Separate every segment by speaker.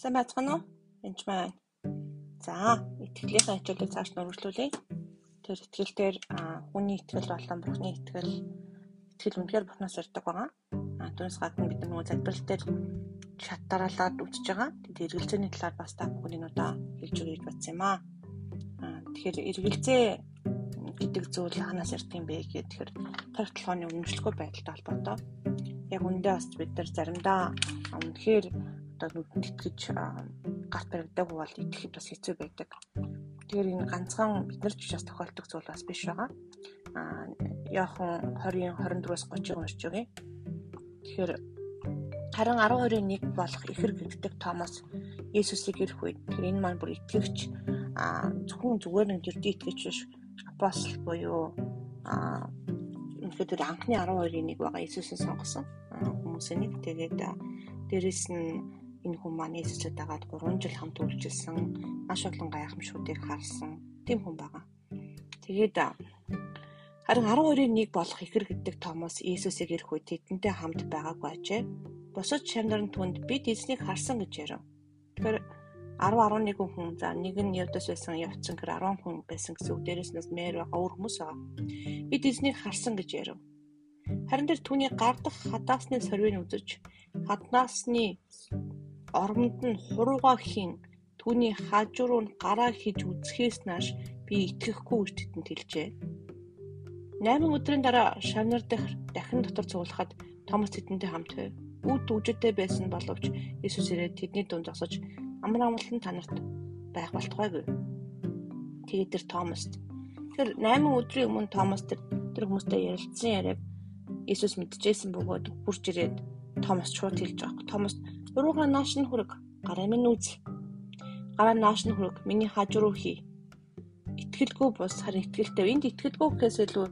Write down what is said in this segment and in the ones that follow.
Speaker 1: Сайн байцгаана уу? Энд маань. За, итгэлийнхээ хичээлийг цааш нь үргэлжлүүлье. Тэр итгэл дээр хүний итгэл болон Бурхны итгэл итгэл үнэхээр Бурхнаас ирдэг байгаа. А түүнээс гадна бид нөгөө залбирал дээр шат дараалаад үтж байгаа. Тэгээд эргэлзээний талаар бас та бүхний удаа хэлж өгье гэж бодсон юм аа. Тэгэхээр эргэлзээ гэдэг зүйл ханаас ирдэг юм бэ гэхээр тэгэхээр тарих толгойн үнэмшлэхгүй байдалтай холбоотой. Яг үндэ бас бид нар заримдаа үнэхээр одоо нүдэнд итгэж гарт баригдаг бол итгэхэд бас хэцүү байдаг. Тэгэхээр энэ ганцхан бид нар ч бас тохиолддог зүйл бас биш байгаа. Аа яахан 20-ын 24-өөс 30-ыг уншиж өгье. Тэгэхээр харин 12-ын 1 болох ихэр гэгддэг Томас Есүсийг ирэх үед тэр энэ маань бүр итгэвч аа зөвхөн зүгээр нэг дэрдий итгэвч биш апостол буюу аа тэр анхны 12-ын 1 байгаа Есүсийг сонгосон хүмүүсийн нэг тэгээд дээрэс нь энэ хүн маань Есүсэд дагаад 3 жил хамт үйлчилсэн маш олон гайхамшгуудыг харсан тийм хүн байгаа. Тэгээд харин 12-ын 1 болох ихэр гэдэг Томос Есүсийг ирэх үед тэдэнтэй хамт байгаагүй ажээ. Босод шамнарын түнд бид эзнийг харсан гэж ярив. Тэгэхээр 10 11 хүн за нэг нь явдас байсан явцсан гэр 10 хүн байсан гэсэн үг дээрээс нь мэр байгаа өөр хүмүүс байгаа. Бид эзнийг харсан гэж ярив. Харин тэр түүний гардах хадаасны сорвыг үзэж хаднаасны Оронд нь хурууга хийн түүний хажууруу нь гараа хийж үзэхээс нааш би итгэхгүй тэдэнд хэлжээ. 8 өдрийн дараа шавнар дэх дахин дотор цуглахад Томас тэдэнтэй хамт байв. Үүд үжидтэй байсан боловч Иесус ирээд тэдний дунд зогсож амар амгалан танарт байх болтугайгүй. Тэгээд тэр Томаст тэр 8 өдрийн өмнө Томас тэр тэр хүмүүстэй ярилцсан яриаг Иесус мэдчихсэн бөгөөд хурж ирээд Томас шууд хэлж байгаа. Томас Урууга нааш нь хүрэг. Гараа минь үз. Гараа нааш нь хүрэг. Миний хажуу руу хий. Итгэлгүй бус харин итгэлтэй. Энд итгэлгүй гэхээс илүү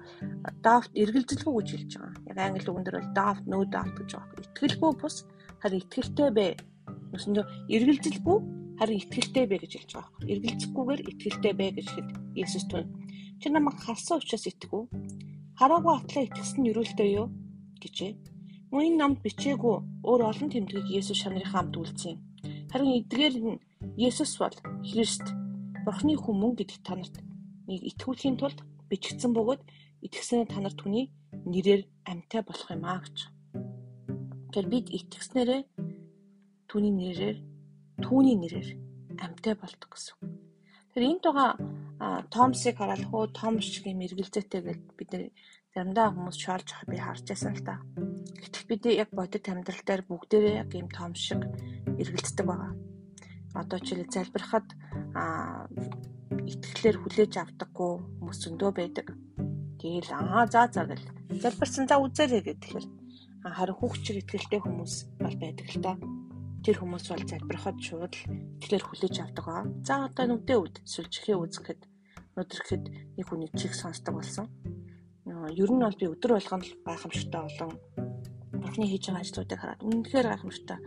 Speaker 1: daft эргэлзэлгүй гэж хэлж байгаа. Яг англи үгэн дээр бол daft no daft гэж байгаа. Итгэлгүй бус харин итгэлтэй бай. Нүсэндээ эргэлзэлгүй харин итгэлтэй бай гэж хэлж байгаа. Эргэлзэхгүйгээр итгэлтэй бай гэж хэл Есүс түн. Чи намайг харсан учраас итгэв. Хараагүй атлаа итгэсэн нь юрэлтэй юу гэжээ. Энэ намд бичээгүй өөр олон тэмдгийг Есүс шанарын хамт үлдсэн. Харин эдгээр нь Есүс бол Христ Бурхны хүн гэдэгт та нарт нэг итгүүлэхийн тулд бичигдсэн бөгөөд итгэснээр та нар түүний нэрээр амьтаа болох юм аа гэж. Тэгэхээр бид итгэснээрээ түүний нэрээр түүний нэрээр амьтаа болдог гэсэн. Тэгэхээр энд байгаа Томсыг хараад хөө Том шиг юм эргэлзээтэй гэж бид нэр заримдаа хүмүүс шоолж байгаа би харж байсан л та. Гэтэл бид яг бодит амьдрал дээр бүгдээрээ яг ийм том шиг эргэлддэг байгаа. Одоо жишээ залбирахад аа итгэлээр хүлээж авдаггүй хүмүүс зөндөө байдаг. Тэгэл аа за за гэл залбирсан за үзээрэй гэхээр харин хүүхчиг итгэлтэй хүмүүс бол байдаг л доо. Тэр хүмүүс бол залбирахад шууд итгэлээр хүлээж авдаг аа. За одоо нүдээ үд сүлжихээ үзэхэд өдөрөхөд нэг хүний чиг сонсдог болсон. Ер нь бол би өдөр болгоно гайхамшигтай болон бурхны хийж байгаа ажлуудыг хараад үнэхээр гайхамшигтай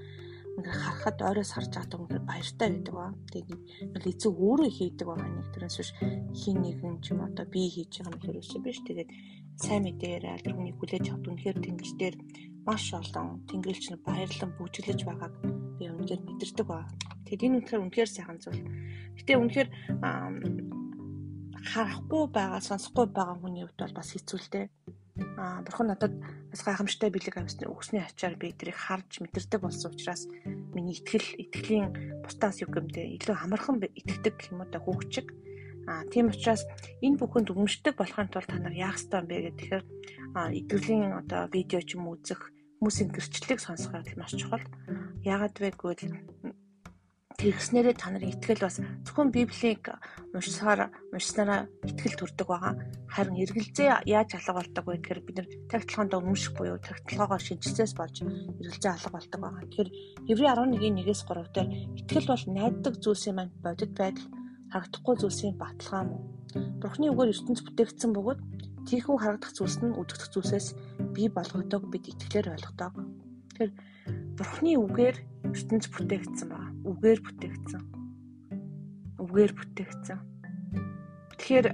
Speaker 1: ингээд харахад ойроос харж байгаа үнэхээр баяртай байдаг ба. Тэгээд эцэг өөрөө хийдэг байгаа нэг төрөөс биш хин нэгэн ч юм одоо би хийж байгаа юм хэрвээ биш. Тэгээд сайн мэдээр аль хүний хүлээж авах үнэхээр тэнгэр дээр маш олон тэнгэрлэгч нар баярлан бүжиглэж байгааг би үнэхээр мэдэрдэг ба. Тэгээд энэ үнэхээр үнэхээр сайхан зүйл. Гэтэ үнэхээр харахгүй байгаа, сонсохгүй байгаа хүний хувьд бол бас хэцүү л дээ Аа бурхан надад бас гайхамшигтай бэлэг амьсны өгсний ачаар би тэрийг харж мэдэрдэг болсон учраас миний итгэл итгэлийн бусдаас юу гэмтэй илүү хамархан итгэдэг юм уу да хөгчиг. Аа тийм учраас энэ бүхэнд өмшдөг болохын тулд та нар яах ёстой бэ гэх тэгэхээр итгэлийн одоо видео ч юм үзэх хүмүүсийн гэрчлэлийг сонсоход маш чухал. Яагаад вэ гэвэл Тэгснээрээ та нарын итгэл бас зөвхөн Библийг уншсаар уншсанараа итгэл төрдөг байгаа. Харин эргэлзээ яаж алга болдог вэ гэхээр бид нар тагтлагаанд өмнөшөх буюу тагтлагаогоо шинжилсээс болж эргэлзээ алга болдог байгаа. Тэгэхээр Еврей 11:1-ээс 3 дээр итгэл бол найддаг зүйлсийн маань бодит байдал харагдахгүй зүйлсийн баталгаа мөн. Бурхны үгээр ертөнц бүтээгдсэн бөгөөд тийхүү харагдах зүйлс нь үдэгдэх зүйлсээс бий болгогддог бид итгэлээр ойлгодог. Тэгэхээр Бурхны үгээр ертөнц бүтээгдсэн байна үгээр бүтээгдсэн. Үгээр бүтээгдсэн. Тэгэхээр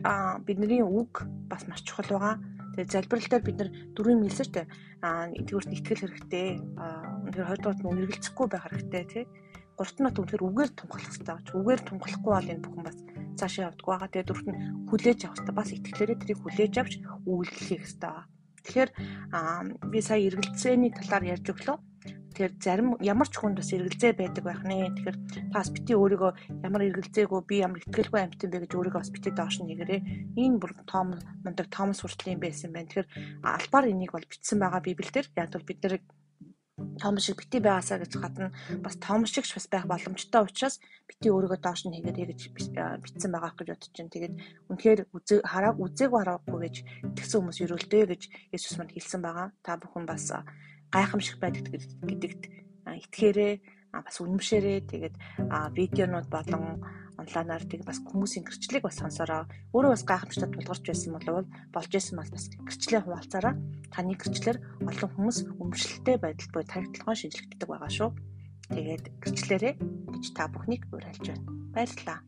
Speaker 1: бидний үг бас маш чухал байгаа. Тэгээ залбирал дээр бид нар дөрвөн мэлсэн штэ. Аа тэгвэрт итгэл хэрэгтэй. Аа өнөөдөр 20 дугаар нь үргэлжлэхгүй байх хэрэгтэй тий. гурт нь үнэхээр үгээр тунхлах хэрэгтэй байна. Үгээр тунхлахгүй бол энэ бүхэн бас цаашаа явдаггүй байгаа. Тэгээд дөрөвт нь хүлээж авах хэрэгтэй. Бас итгэлээрээ тэрийг хүлээж авч үйлчлэх хэрэгтэй байна. Тэгэхээр би сая эргэлзээний талаар ярьж өглөө. Тэгэхээр зарим ямар ч хүнд бас эргэлзээ байдаг байх нэ. Тэгэхээр тас бити өөрийгөө ямар эргэлзээгүй би ямар ихтгэлгүй амьтан бэ гэж өөрийгөө бас бити доош нь нэгэрээ. Энэ бүр том мундаг Томас хүртлийн байсан байна. Тэгэхээр албаар энийг бол бичсэн байгаа Библиэлд. Яг бол бид нэр том шиг бити байгаасаа гэж гадна бас том шигч бас байх боломжтой учраас бити өөрийгөө доош нь хийгээд гэж битсэн байгаа гэж бодож байна. Тэгээд үнэхээр үзээ харааг үзээгүй хараагүй гэж итгэсэн хүмүүс өрөөлдөө гэж Есүс манд хэлсэн байгаа. Та бүхэн бас гайхамшиг байдаг гэдэгт итгэхээрээ бас үнэмшээрээ тэгээд видеонууд болон онлайнаар тэг бас хүмүүсийн гэрчлэлийг бас сонсороо өөрөө бас гайхамшигтай тулгарч байсан болов болж байсан бол бас гэрчлэлээ хуваалцаараа таны гэрчлэлээр олон хүмүүс өмчлөлтэй байдал буюу тархитлогоо шинжлэгддэг байгаа шүү. Тэгээд гэрчлэлээрээ гэж та бүхнийг уриалж байна. Баярлалаа.